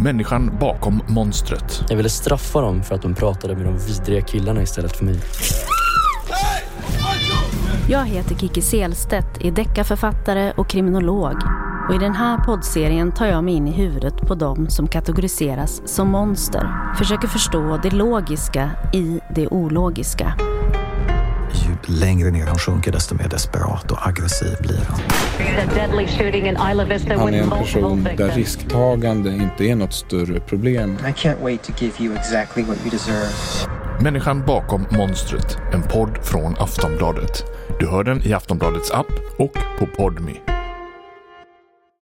Människan bakom monstret. Jag ville straffa dem för att de pratade med de vidriga killarna istället för mig. Jag heter Kiki Selstedt, är deckarförfattare och kriminolog. Och i den här poddserien tar jag mig in i huvudet på dem som kategoriseras som monster. Försöker förstå det logiska i det ologiska. Ju längre ner han sjunker desto mer desperat och. Han är en person där risktagande inte är något större problem. I can't wait to give you exactly what you deserve. Människan bakom monstret. En podd från Aftonbladet. Du hör den i Aftonbladets app och på Podmi.